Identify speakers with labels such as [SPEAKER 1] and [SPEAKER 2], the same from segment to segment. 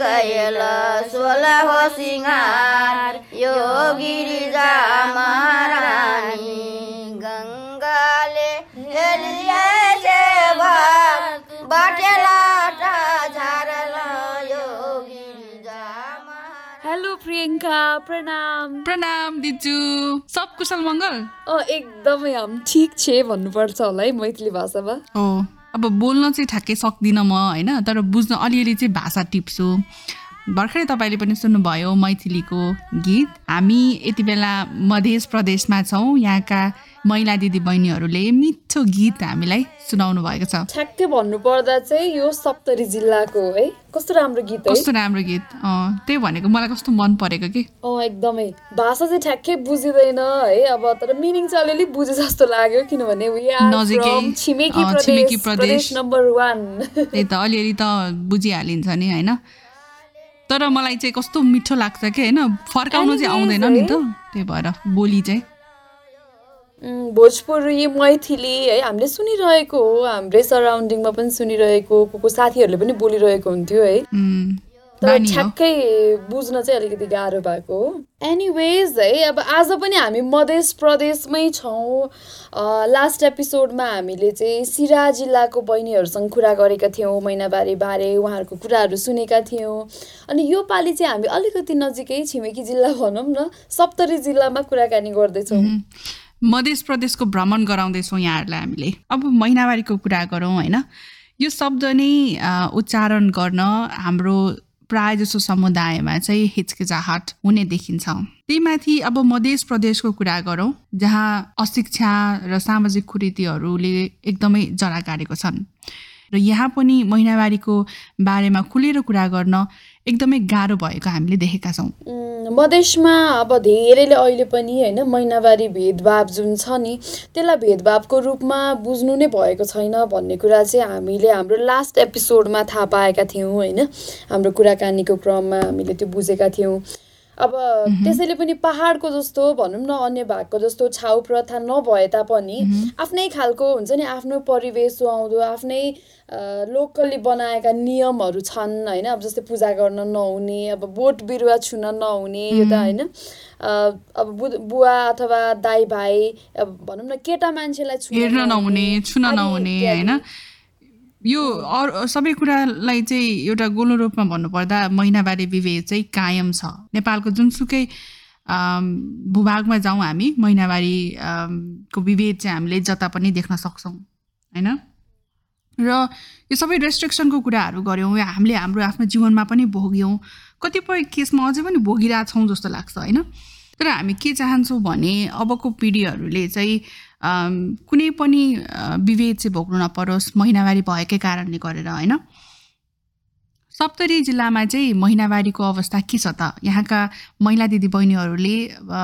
[SPEAKER 1] कैल सोह्र हो सिँगार यो गिरिजा महारानी गङ्गाले भाग बाटेला
[SPEAKER 2] हेलो प्रियङ्का प्रणाम।
[SPEAKER 3] प्रणाम दिजु। सब कुशल मङ्गल
[SPEAKER 2] अँ एकदमै हाम ठिक छे भन्नुपर्छ होला है मैथिली भाषामा।
[SPEAKER 3] अब बोल्न चाहिँ ठ्याक्कै सक्दिनँ म होइन? तर बुझ्न अलिअलि चाहिँ भाषा टिप्छु। भर्खरै तपाईँले पनि सुन्नुभयो मैथिलीको गीत। हामी यति बेला मध्य प्रदेशमा छौँ यहाँका महिला दिदी बहिनीहरूले मिठो गीत हामीलाई सुनाउनु भएको छ।
[SPEAKER 2] ठ्याक्कै भन्नुपर्दा चाहिँ यो सप्तरी जिल्लाको है कस्तो राम्रो गीत है?
[SPEAKER 3] कस्तो राम्रो गीत? अँ त्यही भनेको मलाई कस्तो मन परेको कि?
[SPEAKER 2] अँ एकदमै। भाषा चाहिँ ठ्याक्कै बुझिँदैन है अब तर मिनिङ चाहिँ अलिअलि बुझे जस्तो लाग्यो किनभने छिमेकी प्रदेश नम्बर वान
[SPEAKER 3] त्यही त अलिअलि त बुझिहालिन्छ नि होइन? तर मलाई चाहिँ कस्तो मिठो लाग्छ कि होइन? फर्काउनु चाहिँ आउँदैन नि त त्यही भएर बोली चाहिँ।
[SPEAKER 2] भोजपुरी मैथिली है हामीले सुनिरहेको हो। हाम्रै सराउन्डिङमा पनि सुनिरहेको को को साथीहरूले पनि बोलिरहेको हुन्थ्यो है। तर ठ्याक्कै बुझ्न चाहिँ अलिकति गाह्रो भएको हो। एनिवेज है अब आज पनि हामी मध्य प्रदेशमै छौँ। लास्ट एपिसोडमा हामीले चाहिँ सिरा जिल्लाको बहिनीहरूसँग कुरा गरेका थियौँ महिनाबारी बारे उहाँहरूको कुराहरू सुनेका थियौँ। अनि यो पालि चाहिँ हामी अलिकति नजिकै छिमेकी जिल्ला भनौँ न सप्तरी जिल्लामा कुराकानी गर्दैछौँ।
[SPEAKER 3] मध्य प्रदेशको भ्रमण गराउँदैछौँ यहाँहरूलाई हामीले। अब महिनावारीको कुरा गरौँ होइन? यो शब्द नै उच्चारण गर्न हाम्रो प्राय जसो समुदायमा चाहिँ हिचकिचाहट हुने देखिन्छ। त्यही माथि अब मध्य प्रदेशको कुरा गरौँ जहाँ अशिक्षा र सामाजिक कुरीतिहरूले एकदमै जरा गाडेको छन्। र यहाँ पनि महिनावारीको बारेमा खुलेर कुरा गर्न एकदमै गाह्रो भएको हामीले देखेका छौँ।
[SPEAKER 2] मधेसमा अब धेरैले अहिले पनि होइन महिनावारी भेदभाव जुन छ नि त्यसलाई भेदभावको रूपमा बुझ्नु नै भएको छैन भन्ने कुरा चाहिँ हामीले हाम्रो लास्ट एपिसोडमा थाहा पाएका थियौँ होइन। हाम्रो कुराकानीको क्रममा हामीले त्यो बुझेका थियौँ। अब त्यसैले पनि पहाडको जस्तो भनौँ न अन्य भागको जस्तो छाउ प्रथा नभए तापनि आफ्नै खालको हुन्छ नि आफ्नो परिवेश सुहाउँदो आफ्नै लोकल्ली बनाएका नियमहरू छन् होइन। अब जस्तै पूजा गर्न नहुने अब बोट बिरुवा छुन नहुने यो त होइन। अब बु बुवा अथवा दाई भाइ अब भनौँ न केटा मान्छेलाई छुन
[SPEAKER 3] नहुने छुन नहुने। होइन। यो अरू सबै कुरालाई चाहिँ एउटा गोलो रूपमा भन्नुपर्दा महिनावारी विभेद चाहिँ कायम छ। नेपालको जुनसुकै भूभागमा जाउँ हामी महिनावारी अम, को विभेद चाहिँ हामीले जता पनि देख्न सक्छौँ होइन? र यो सबै रेस्ट्रिक्सनको कुराहरू गऱ्यौँ हामीले हाम्रो आफ्नो जीवनमा पनि भोग्यौँ कतिपय केसमा अझै पनि भोगिरहेछौँ जस्तो लाग्छ होइन? तर हामी के चाहन्छौँ भने अबको पिँढीहरूले चाहिँ कुनै पनि विभेद चाहिँ भोग्नु नपरोस् महिनावारी भएकै कारणले गरेर होइन? सप्तरी जिल्लामा चाहिँ महिनावारीको अवस्था के छ त? यहाँका महिला दिदीबहिनीहरूले अ,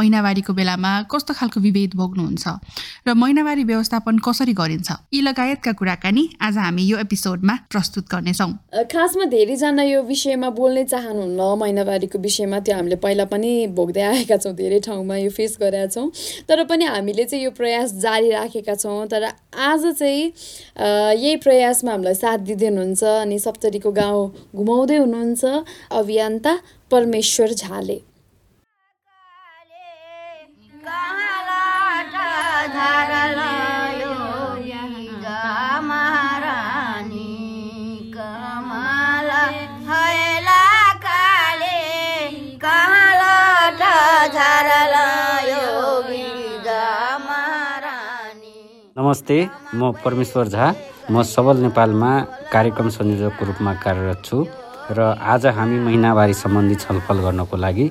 [SPEAKER 3] महिनावारीको बेलामा कस्तो खालको विभेद भोग्नुहुन्छ? र महिनावारी व्यवस्थापन कसरी गरिन्छ? यी लगायतका कुराकानी आज हामी यो एपिसोडमा प्रस्तुत गर्नेछौँ।
[SPEAKER 2] खासमा धेरैजना यो विषयमा बोल्नै चाहनुहुन्न। महिनावारीको विषयमा त्यो हामीले पहिला पनि भोग्दै आएका छौँ धेरै ठाउँमा यो फेस गरेका छौँ। तर पनि हामीले चाहिँ यो प्रयास जारी राखेका छौँ। तर आज चाहिँ यही प्रयासमा हामीलाई साथ दिँदै हुनुहुन्छ अनि सप्तरीको गाउँ घुमाउँदै हुनुहुन्छ अभियन्ता परमेश्वर झाले
[SPEAKER 4] नमस्ते म परमेश्वर झा। म सबल नेपालमा कार्यक्रम संयोजकको रूपमा कार्यरत छु र आज हामी महिनावारी सम्बन्धी छलफल गर्नको लागि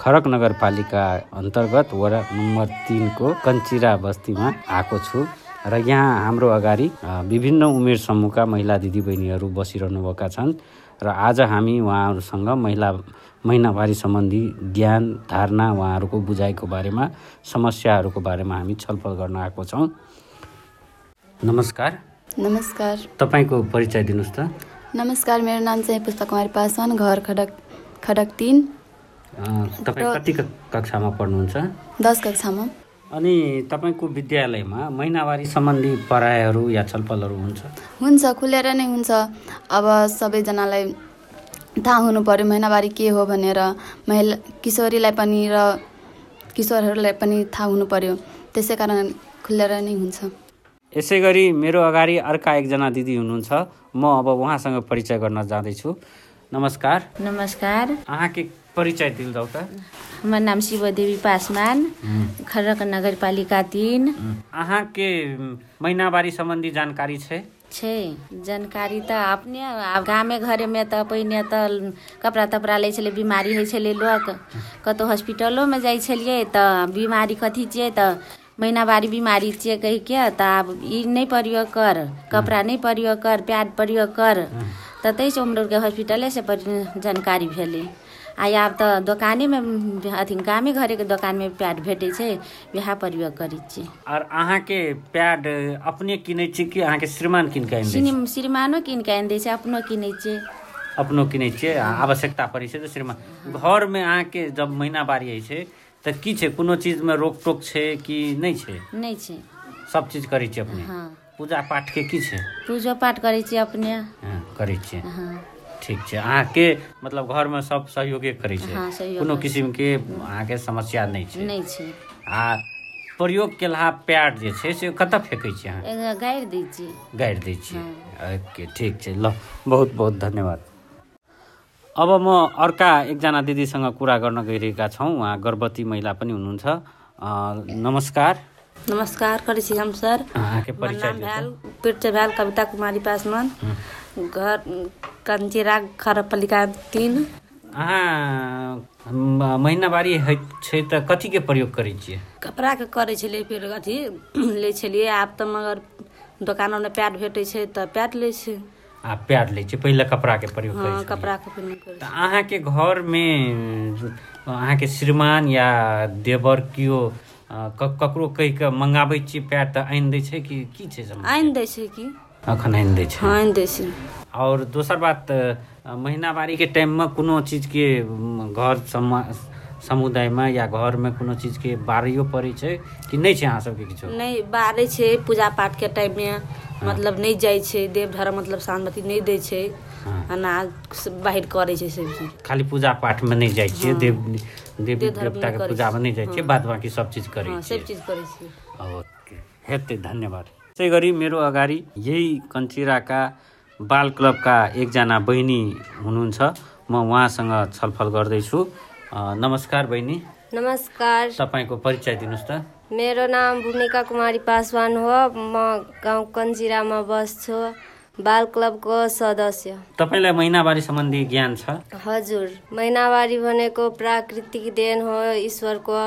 [SPEAKER 4] खरक नगरपालिका अन्तर्गत वडा नम्बर तिनको कञ्चिरा बस्तीमा आएको छु र यहाँ हाम्रो अगाडि विभिन्न उमेर समूहका महिला दिदीबहिनीहरू बसिरहनुभएका छन् र आज हामी उहाँहरूसँग महिला महिनावारी सम्बन्धी ज्ञान धारणा उहाँहरूको बुझाइको बारेमा समस्याहरूको बारेमा हामी छलफल गर्न आएको छौँ। नमस्कार।
[SPEAKER 5] नमस्कार।
[SPEAKER 4] तपाईँको परिचय दिनुहोस् त।
[SPEAKER 5] नमस्कार मेरो नाम चाहिँ पुष्पा कुमारी पासवान घर खडक खडक तिन।
[SPEAKER 4] तपाईँ कति कक्षामा पढ्नुहुन्छ?
[SPEAKER 5] दस कक्षामा।
[SPEAKER 4] अनि तपाईँको विद्यालयमा महिनावारी सम्बन्धी पढाइहरू या छलफलहरू हुन्छ?
[SPEAKER 5] हुन्छ खुलेर नै हुन्छ। अब सबैजनालाई थाहा हुनु पर्यो महिनावारी के हो भनेर। महिला किशोरीलाई पनि र किशोरहरूलाई पनि थाहा हुनु पर्यो। त्यसै कारण खुलेर नै हुन्छ।
[SPEAKER 4] यसै गरी मेरो अगाडि अर्का एकजना दिदी हुनुहुन्छ। म अब उहाँसँग परिचय गर्न जाँदैछु। नमस्कार।
[SPEAKER 6] नमस्कार।
[SPEAKER 4] अहाँके परिचय दिल त।
[SPEAKER 6] हमर नाम शिवदेवी पासवान। खरक नगरपालिका तीन।
[SPEAKER 4] अहाँके महिनावारी सम्बन्धी जानकारी छै?
[SPEAKER 6] छै। जानकारी तऽ अपने गामे घरेमे तऽ पहिने तऽ कपड़ा तपड़ा लै छलै बिमारी होइ छलै लोक। कतहु हॉस्पिटलोमे जाइ छलियै तऽ बिमारी कथी छियै तऽ महिनावारी बिमारी छियै कहिके तऽ आब ई नहि प्रयोग कर कपड़ा नहि प्रयोग कर प्याड प्रयोग कर। तऽ ताहिसँ हम लोगके हॉस्पिटलेसँ जानकारी भेलै। आ आब तऽ दोकानेमे अथी गामे घरेके दोकानमे प्याड भेटै छै वएह प्रयोग करै छियै
[SPEAKER 4] और अहाँके प्याड अपने किनै छी कि अहाँके श्रीमान किन के आनि दै छै?
[SPEAKER 6] श्रीमानो कीन कऽ आनि दै छै अपनो किनै छियै
[SPEAKER 4] अपनो किनै छियै आवश्यकता पड़ै छै तऽ श्रीमान। घरमे अहाँके जब महिनावारी होइ छै तऽ की छै कोनो चीजमे रोकटोक छै कि नहि छै?
[SPEAKER 6] नहि छै।
[SPEAKER 4] सब चीज़ करै छियै अपने?
[SPEAKER 6] हँ।
[SPEAKER 4] पूजा पाठके की छै?
[SPEAKER 6] पूजो पाठ करै छियै अपने।
[SPEAKER 4] हँ, करै छियै।
[SPEAKER 6] हँ।
[SPEAKER 4] ठीक छै अहाँके मतलब घरमे सब सहयोगे करै छै?
[SPEAKER 6] हँ, सहयोग
[SPEAKER 4] कोनो
[SPEAKER 6] करै छै।
[SPEAKER 4] किसिमके अहाँके समस्या नहि छै?
[SPEAKER 6] नहि छै।
[SPEAKER 4] आ प्रयोग केलहा प्याड जे छै से कतऽ फेकै छियै अहाँ?
[SPEAKER 6] गाड़ि दै छियै।
[SPEAKER 4] गाड़ि दै छियै। ओके ठीक छै ल बहुत बहुत धन्यवाद। अब म अर्का एकजना दिदीसँग कुरा गर्न गइरहेका छौँ। उहाँ गर्भवती महिला पनि हुनुहुन्छ। नमस्कार।
[SPEAKER 7] नमस्कार करै सर।
[SPEAKER 4] अहाँके
[SPEAKER 7] हमर
[SPEAKER 4] परिचय
[SPEAKER 7] नाम भेल कविता कुमारी पासवान। घर कंचिरा खरपलिका तीन।
[SPEAKER 4] अहाँ महिनावारी होइ छै तऽ कथीके प्रयोग करै छियै?
[SPEAKER 7] कपड़ाके करै छलियै फेर अथी लै छलियै आब तऽ मगर दोकानमे प्याड भेटै छै तऽ प्याड लै छै
[SPEAKER 4] आ प्याड लै छियै पहिले कपड़ाके प्रयोग करै
[SPEAKER 7] कपड़ाके प्रयोग करै
[SPEAKER 4] तऽ अहाँके घरमे अहाँके श्रीमान या देवर केओ अ, क- ककरो कहि कऽ मंगाबै छियै प्याड तऽ आनि दै छै कि की छै?
[SPEAKER 7] आनि दै छै कि?
[SPEAKER 4] अखन आनि दै छै।
[SPEAKER 7] आनि दै छै।
[SPEAKER 4] और दोसर बात महिनावारीके टाइममे कोनो चीजके म, घर समा समुदायमे या घरमे कोनो चीजके बारियो पड़ै छै कि नहि छै अहाँ सबके किछो?
[SPEAKER 7] नहि बारै छै पूजा पाठके टाइममे। मतलब नहि जाइ छै देव धर्म मतलब शांति नहि दै छै
[SPEAKER 4] हाँ।
[SPEAKER 7] अनाज बाहर करै छै सब। चीज
[SPEAKER 4] खाली पूजा पाठमे नहि जाइ छियै देव देवी देवताके पूजामे नहि जाइ छियै। बाद बाँकी सब चीज करै छियै।
[SPEAKER 7] सब चीज करै छै
[SPEAKER 4] ओके हेतै धन्यवाद। त्यसै गरी मेरो अगाडि यही कञ्चिराका बाल क्लबका एकजना बहिनी हुनुहुन्छ म उहाँसँग छलफल गर्दैछु। नमस्कार बहिनी।
[SPEAKER 8] नमस्कार।
[SPEAKER 4] तपाईँको परिचय दिनुहोस् त।
[SPEAKER 8] मेरो नाम भूमिका कुमारी पासवान हो। म गाउँ कन्जिरामा बस्छु बाल क्लबको सदस्य।
[SPEAKER 4] तपाईँलाई महिनावारी सम्बन्धी ज्ञान छ?
[SPEAKER 8] हजुर महिनावारी भनेको प्राकृतिक देन हो ईश्वरको।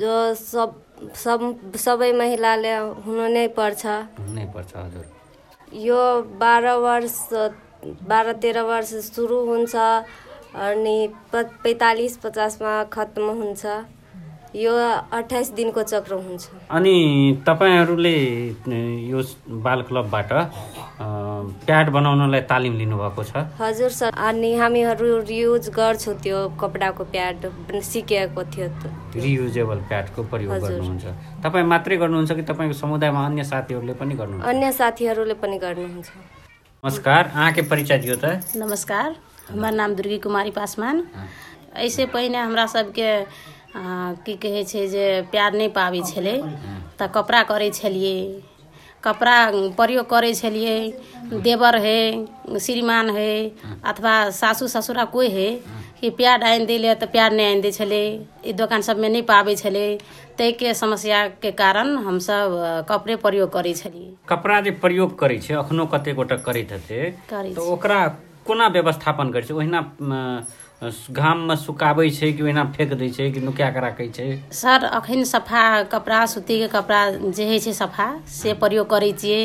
[SPEAKER 8] जो सब सब सबै महिलाले हुनु नै पर्छ।
[SPEAKER 4] हुनैपर्छ हजुर।
[SPEAKER 8] यो बाह्र वर्ष बाह्र तेह्र वर्ष सुरु हुन्छ अनि पैँतालिस पचासमा खत्म हुन्छ। यो अठाइस दिनको चक्र हुन्छ।
[SPEAKER 4] अनि तपाईँहरूले यो बाल क्लबबाट अ, प्याड बनाउनलाई तालिम लिनुभएको छ?
[SPEAKER 8] हजुर सर अनि हामीहरू युज गर्छौँ त्यो कपडाको प्याड सिकेको थियो
[SPEAKER 4] रियुजेबल प्याडको प्रयोग। गर्नुहुन्छ। तपाईँ मात्रै गर्नुहुन्छ कि तपाईँको समुदायमा अन्य साथीहरूले पनि गर्नुहुन्छ?
[SPEAKER 8] अन्य साथीहरूले पनि गर्नुहुन्छ।
[SPEAKER 4] नमस्कार अहाँके परिचय दियो त।
[SPEAKER 7] नमस्कार हमर नाम दुर्गी कुमारी पासवान। ऐसे पहिने हमरा सबके की कहै छै जे प्यार नहि पाबै छलै तऽ कपड़ा करै छलियै। कपड़ा प्रयोग करै छलियै देवर है श्रीमान है अथवा सासू ससुरा कोइ है कि प्यार आनि दै लए तऽ प्यार नहि आनि दै छलै ई दोकान सबमे नहि पाबै छलै। ताहिके समस्याके कारण हमसब अ, कपड़े प्रयोग करै छलियै।
[SPEAKER 4] कपड़ा जे प्रयोग करै छै अखनो कते गोटे करैत हेतै तऽ ओकरा कोना व्यवस्थापन करै छै? ओहिना घाममे सुकाबै छै कि ओहिना फेक दै छै कि नुका कऽ राखै छै?
[SPEAKER 7] सर अखन सफा कपड़ा सूतीके कपड़ा जे होइ छै सफा से प्रयोग करै छियै।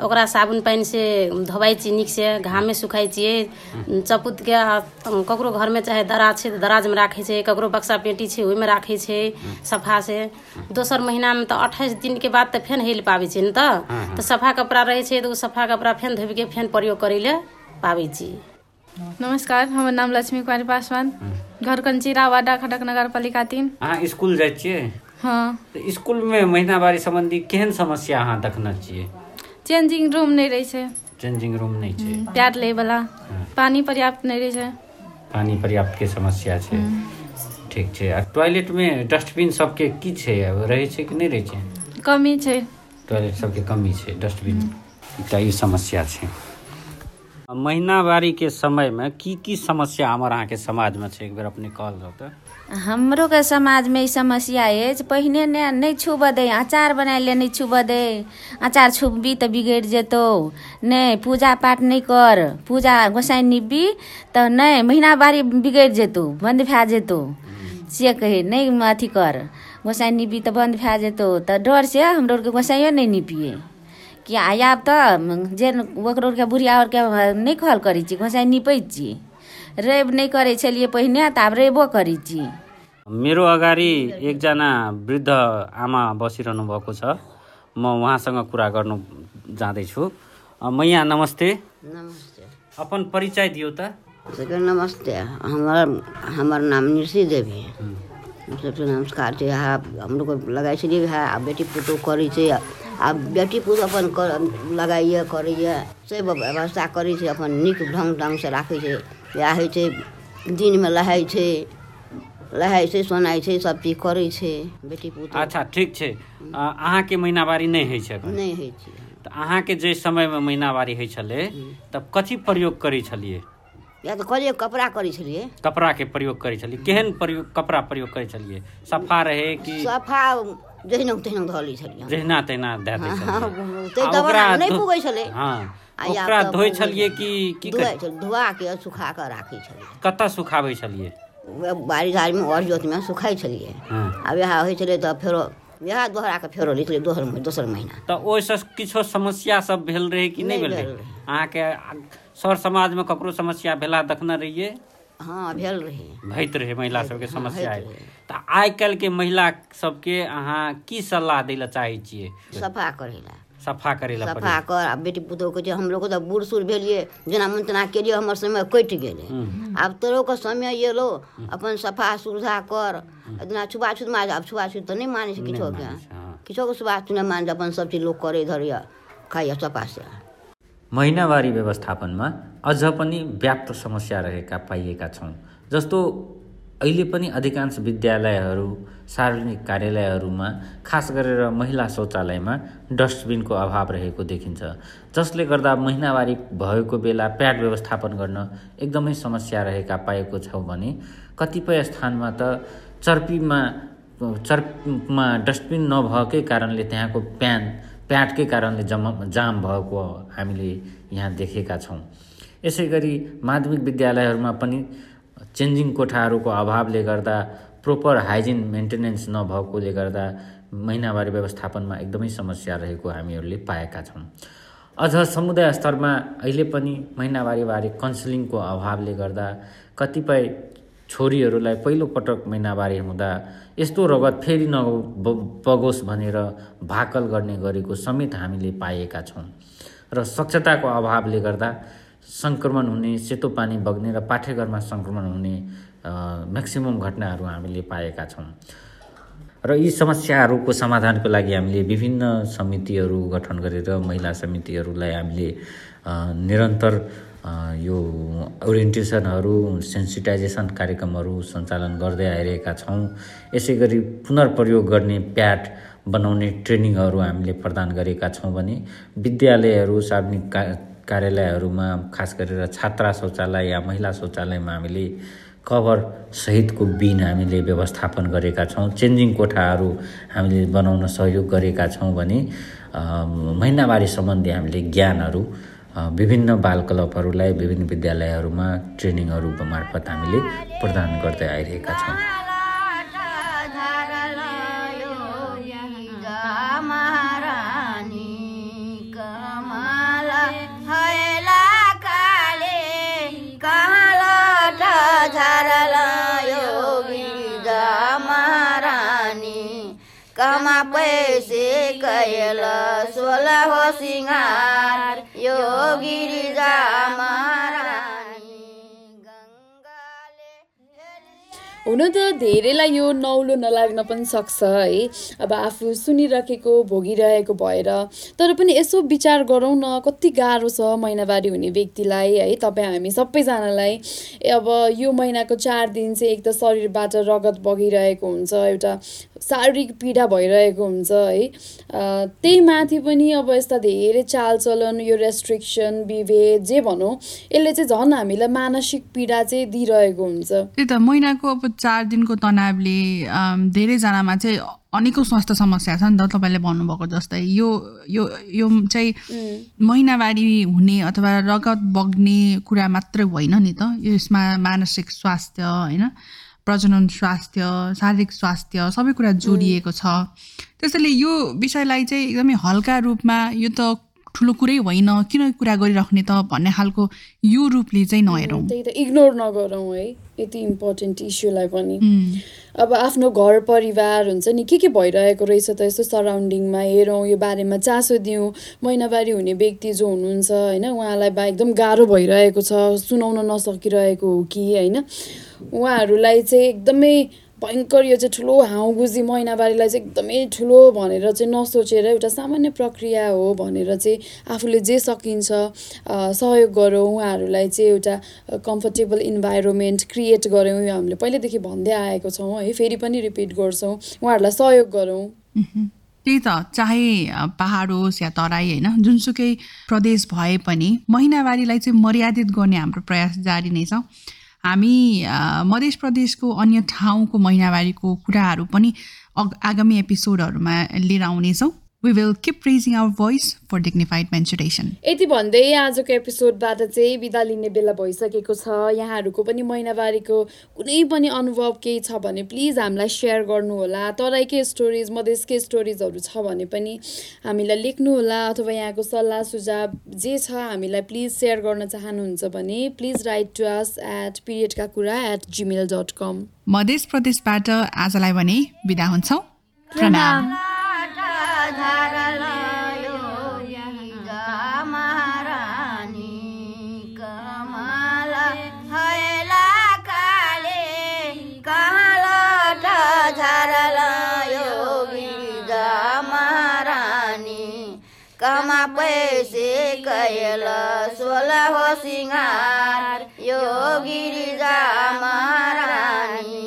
[SPEAKER 7] ओकरा साबुन पानि से धोबाइ छियै नीकसँ घाममे सुखाइ छियै। चपुतके ककरो घरमे चाहे दराज छै तऽ दराजमे राखै छै ककरो बक्सा पेटी छै ओहिमे राखै छै सफा से दोसर महीनामे तऽ अट्ठाइस दिनके बाद तऽ फेन हेल पाबै छै ने तऽ सफा कपड़ा रहै छै तऽ ओ सफा कपड़ा फेन धोबिके फेन प्रयोग करै लए पाबै छी
[SPEAKER 9] नमस्कार हमर नाम लक्ष्मी कुमारी पासवान। घर कंचिरा वाडा खडक नगर पालिका तीन।
[SPEAKER 4] अहाँ स्कुल जाइ छियै?
[SPEAKER 9] हाँ।
[SPEAKER 4] तऽ स्कुलमे महिनावारी सम्बन्धी केहन समस्या अहाँ देखने छियै?
[SPEAKER 9] चेंजिंग रूम नहीं रही छै।
[SPEAKER 4] चेंजिंग रूम नहि छै।
[SPEAKER 9] प्यार ले वाला पानी पर्याप्त नहीं रही छै।
[SPEAKER 4] पानी पर्याप्तके समस्या छै। ठीक छै। आ टॉयलेटमे डस्टबिन सबके की छै? रहै छै कि नहि रहै छै?
[SPEAKER 9] कमी छै।
[SPEAKER 4] टॉयलेट सबके कमी छै डस्टबिन। एकटा ई समस्या छै। महिनावारीके समयमे की की समस्या हमर अहाँके समाजमे छै? एक बेर अपने कहल जाउ तऽ।
[SPEAKER 6] हमरोके समाजमे ई समस्या अछि पहिने ने नहि छुबऽ दै अचार बनाए ले नहि छुबऽ दै। अचार छुबबी तऽ बिगड़ि जेतौ। नहि पूजा पाठ नहि कर। पूजा गोसाइ निबी तऽ नहि महीना बारी बिगड़ि जेतौ बन्द भए जेतौ। से कहै नहि अथी कर। गोसाइ निबी तऽ बन्द भए जेतौ। तऽ डरसँ हमरो आरके गोसाइयो नहि निपिए कि आब तऽ जे ओकरो आरके बुढ़िया आरके नहि कहल करै छी गोसाइ निपै छी रवि नहि करै छलियै पहिने तऽ आब रविओ करै छी
[SPEAKER 4] मेरो अगाडि एकजना वृद्ध आमा बसिरहनु भएको छ। म उहाँसँग कुरा गर्नु जाँदैछु। मैया नमस्ते।
[SPEAKER 1] नमस्ते।
[SPEAKER 4] अपन परिचय दियो त।
[SPEAKER 1] नमस्ते। हमर हमर नाम निशी देवी। है। सबसे नमस्कार छै हम लोग लगाइ छलियै बेटी पुतहु करै छै। आ बेटी पुत अपन कर- लगाइए करैए। से व्यवस्था करै छै अपन नीक ढङ्ग ढङ्गसँ राखै छै। इएह होइ छै दिनमे लहाइ छै। लहाइ छै सोनाइ छै सब चीज़ करै छै बेटी पुतहु
[SPEAKER 4] अच्छा ठीक छै। अहाँके महिनावारी नहि होइ छै।
[SPEAKER 1] नहि होइ छै।
[SPEAKER 4] तऽ अहाँके जे समयमे महिनावारी होइ छलै तब कथी प्रयोग करै छलियै?
[SPEAKER 1] या तऽ करिए कपड़ा करै छलियै।
[SPEAKER 4] कपड़ाके प्रयोग करै छलियै। केहन प्रयोग कपड़ा प्रयोग करै छलियै? सफ़ा रहै कि
[SPEAKER 1] सफ़ा जहिना तहिना धऽ लै छलियै।
[SPEAKER 4] जहिना तहिना दए दै छलियै। ओकरा
[SPEAKER 1] नहि पुगै छलै।
[SPEAKER 4] हँ ओकरा धोइ छलियै कि की
[SPEAKER 1] धुआइ छलै धुआ के सुखा कऽ राखै छलियै।
[SPEAKER 4] कतऽ सुखाबै छलियै?
[SPEAKER 1] जोतमे सुखाइ छलियै।
[SPEAKER 4] हँ।
[SPEAKER 1] होइ छलै तऽ फेरो फेरो छलियै दोसर दोसर महीना।
[SPEAKER 4] तऽ ओहिसँ किछो समस्या सब भेल रहै कि नहि भेल रहै?
[SPEAKER 1] रहै।
[SPEAKER 4] अहाँके सर समाजमे ककरो समस्या भेला देखने रहियै?
[SPEAKER 1] हँ भेल रहै
[SPEAKER 4] भैत रहै महिला सबके समस्या है
[SPEAKER 1] रहै।
[SPEAKER 4] तऽ आइ काल्हिके महिला सबके अहाँ की सलाह दै लए चाहै छियै?
[SPEAKER 1] सफ़ा करै लए
[SPEAKER 4] सफ़ा करै लए
[SPEAKER 1] सफ़ा कर। आ बेटी पुतहुके जे हम लोग तऽ बूढ़ सूढ़ भेलियै जेना मन तेना केलियै हमर समय कटि गेलै। आब तोरोके समय एलो अपन सफ़ा सुविधा कर। जेना छुआछूत मार आब छुआछूत तऽ नहि मानै छै किछोके।
[SPEAKER 4] हँ।
[SPEAKER 1] किछोके छुआछूत नहि मानै अपन सब चीज़ लोक करे धरैए खाइए सफासँ।
[SPEAKER 4] महिनावारी व्यवस्थापनमा अझ पनि व्याप्त समस्या रहेका पाइएका छौँ जस्तो अहिले पनि अधिकांश विद्यालयहरू सार्वजनिक कार्यालयहरूमा खास गरेर महिला शौचालयमा डस्टबिनको अभाव रहेको देखिन्छ जसले गर्दा महिनावारी भएको बेला प्याड व्यवस्थापन गर्न एकदमै समस्या रहेका पाएको छौँ भने कतिपय स्थानमा त चर्पीमा चर्पमा डस्टबिन नभएकै कारणले त्यहाँको प्यान प्याडकै कारणले जम जाम भएको हामीले यहाँ देखेका छौँ। यसै गरी माध्यमिक विद्यालयहरूमा पनि चेन्जिङ कोठाहरूको अभावले गर्दा प्रोपर हाइजिन मेन्टेनेन्स नभएकोले गर्दा महिनावारी व्यवस्थापनमा एकदमै समस्या रहेको हामीहरूले पाएका छौँ। अझ समुदाय स्तरमा अहिले पनि महिनावारीबारे काउन्सिलिङको अभावले गर्दा कतिपय छोरीहरूलाई पहिलोपटक महिनावारी हुँदा यस्तो रगत फेरि न बगोस् भनेर भाकल गर्ने गरेको समेत हामीले पाएका छौँ र स्वच्छताको अभावले गर्दा सङ्क्रमण हुने सेतो पानी बग्ने र पाठेघरमा सङ्क्रमण हुने म्याक्सिमम् घटनाहरू हामीले पाएका छौँ। र यी समस्याहरूको समाधानको लागि हामीले विभिन्न समितिहरू गठन गरेर महिला समितिहरूलाई हामीले निरन्तर यो ओरिएन्टेसनहरू सेन्सिटाइजेसन कार्यक्रमहरू सञ्चालन गर्दै आइरहेका छौँ। यसै गरी पुनर्प्रयोग गर्ने प्याड बनाउने ट्रेनिङहरू हामीले प्रदान गरेका छौँ भने विद्यालयहरू सार्वजनिक का कार्यालयहरूमा खास गरेर छात्रा शौचालय या महिला शौचालयमा हामीले कभर सहितको बिन हामीले व्यवस्थापन गरेका छौँ। चेन्जिङ कोठाहरू हामीले बनाउन सहयोग गरेका छौँ भने महिनावारी सम्बन्धी हामीले ज्ञानहरू विभिन्न बाल क्लबहरूलाई विभिन्न विद्यालयहरूमा ट्रेनिङहरू मार्फत हामीले प्रदान गर्दै आइरहेका छौँ।
[SPEAKER 1] कमा पैसे कैल सोलह हो सिंगार। योगी महारानी गङ्गाले
[SPEAKER 2] हुन त धेरैलाई यो नौलो नलाग्न पनि सक्छ है। अब आफू सुनिराखेको भोगिरहेको भएर। तर पनि यसो विचार गरौँ न कति गाह्रो छ महिनावारी हुने व्यक्तिलाई है। तपाईँ हामी सबैजनालाई अब यो महिनाको चार दिन चाहिँ एक त शरीरबाट रगत बगिरहेको हुन्छ एउटा शारीरिक पीडा भइरहेको हुन्छ है। त्यही माथि पनि अब यस्ता धेरै चालचलन यो रेस्ट्रिक्सन विभेद जे भनौँ यसले चाहिँ झन् हामीलाई मानसिक पीडा चाहिँ दिइरहेको हुन्छ।
[SPEAKER 3] त्यही त महिनाको अब चार दिनको तनावले धेरैजनामा चाहिँ अनेकौँ स्वास्थ्य समस्या छ नि त तपाईँले भन्नुभएको जस्तै। यो यो यो चाहिँ महिनावारी हुने अथवा रगत बग्ने कुरा मात्रै होइन नि त। यसमा मानसिक स्वास्थ्य होइन? प्रजनन स्वास्थ्य शारीरिक स्वास्थ्य सबै कुरा जोडिएको छ। त्यसैले यो विषयलाई चाहिँ एकदमै हल्का रूपमा यो त ठुलो कुरै होइन किन कुरा गरिराख्ने त भन्ने खालको यो रूपले चाहिँ नहेरौँ।
[SPEAKER 2] त्यही त इग्नोर नगरौँ है यति इम्पोर्टेन्ट इस्युलाई पनि। अब आफ्नो घर परिवार हुन्छ नि के के भइरहेको रहेछ त यस्तो सराउन्डिङमा हेरौँ यो बारेमा चासो दिउँ महिनावारी हुने व्यक्ति जो हुनुहुन्छ होइन उहाँलाई बा एकदम गाह्रो भइरहेको छ सुनाउन नसकिरहेको हो कि होइन? उहाँहरूलाई चाहिँ एकदमै भयङ्कर यो चाहिँ ठुलो हाउगुजी महिनावारीलाई चाहिँ एकदमै ठुलो भनेर चाहिँ नसोचेर एउटा सामान्य प्रक्रिया हो भनेर चाहिँ आफूले जे सकिन्छ सहयोग गरौँ उहाँहरूलाई चाहिँ एउटा कम्फर्टेबल इन्भाइरोमेन्ट क्रिएट गऱ्यौँ यो हामीले पहिल्यैदेखि भन्दै आएको छौँ है फेरि पनि रिपिट गर्छौँ। उहाँहरूलाई सहयोग गरौँ।
[SPEAKER 3] त्यही त चाहे पहाड होस् या तराई होइन जुनसुकै प्रदेश भए पनि महिनावारीलाई चाहिँ मर्यादित गर्ने हाम्रो प्रयास जारी नै छ। हामी मध्य प्रदेशको अन्य ठाउँको महिनावारीको कुराहरू पनि अग आगामी एपिसोडहरूमा लिएर आउनेछौँ। We will keep raising our voice for dignified menstruation
[SPEAKER 2] यति भन्दै आजको एपिसोडबाट चाहिँ बिदा लिने बेला भइसकेको छ। यहाँहरूको पनि महिनावारीको कुनै पनि अनुभव केही छ भने प्लिज हामीलाई सेयर गर्नुहोला। तराईकै स्टोरिज मधेसकै स्टोरिजहरू छ भने पनि हामीलाई लेख्नुहोला अथवा यहाँको सल्लाह सुझाव जे छ हामीलाई प्लिज सेयर गर्न चाहनुहुन्छ भने please write to us at पिरियडका कुरा एट जिमेल डट कम
[SPEAKER 3] मध्य प्रदेशबाट आजलाई भने बिदा हुन्छौँ। प्रणाम।
[SPEAKER 1] कैल सोह्र हो सिँगार यो गिरिजा महारानी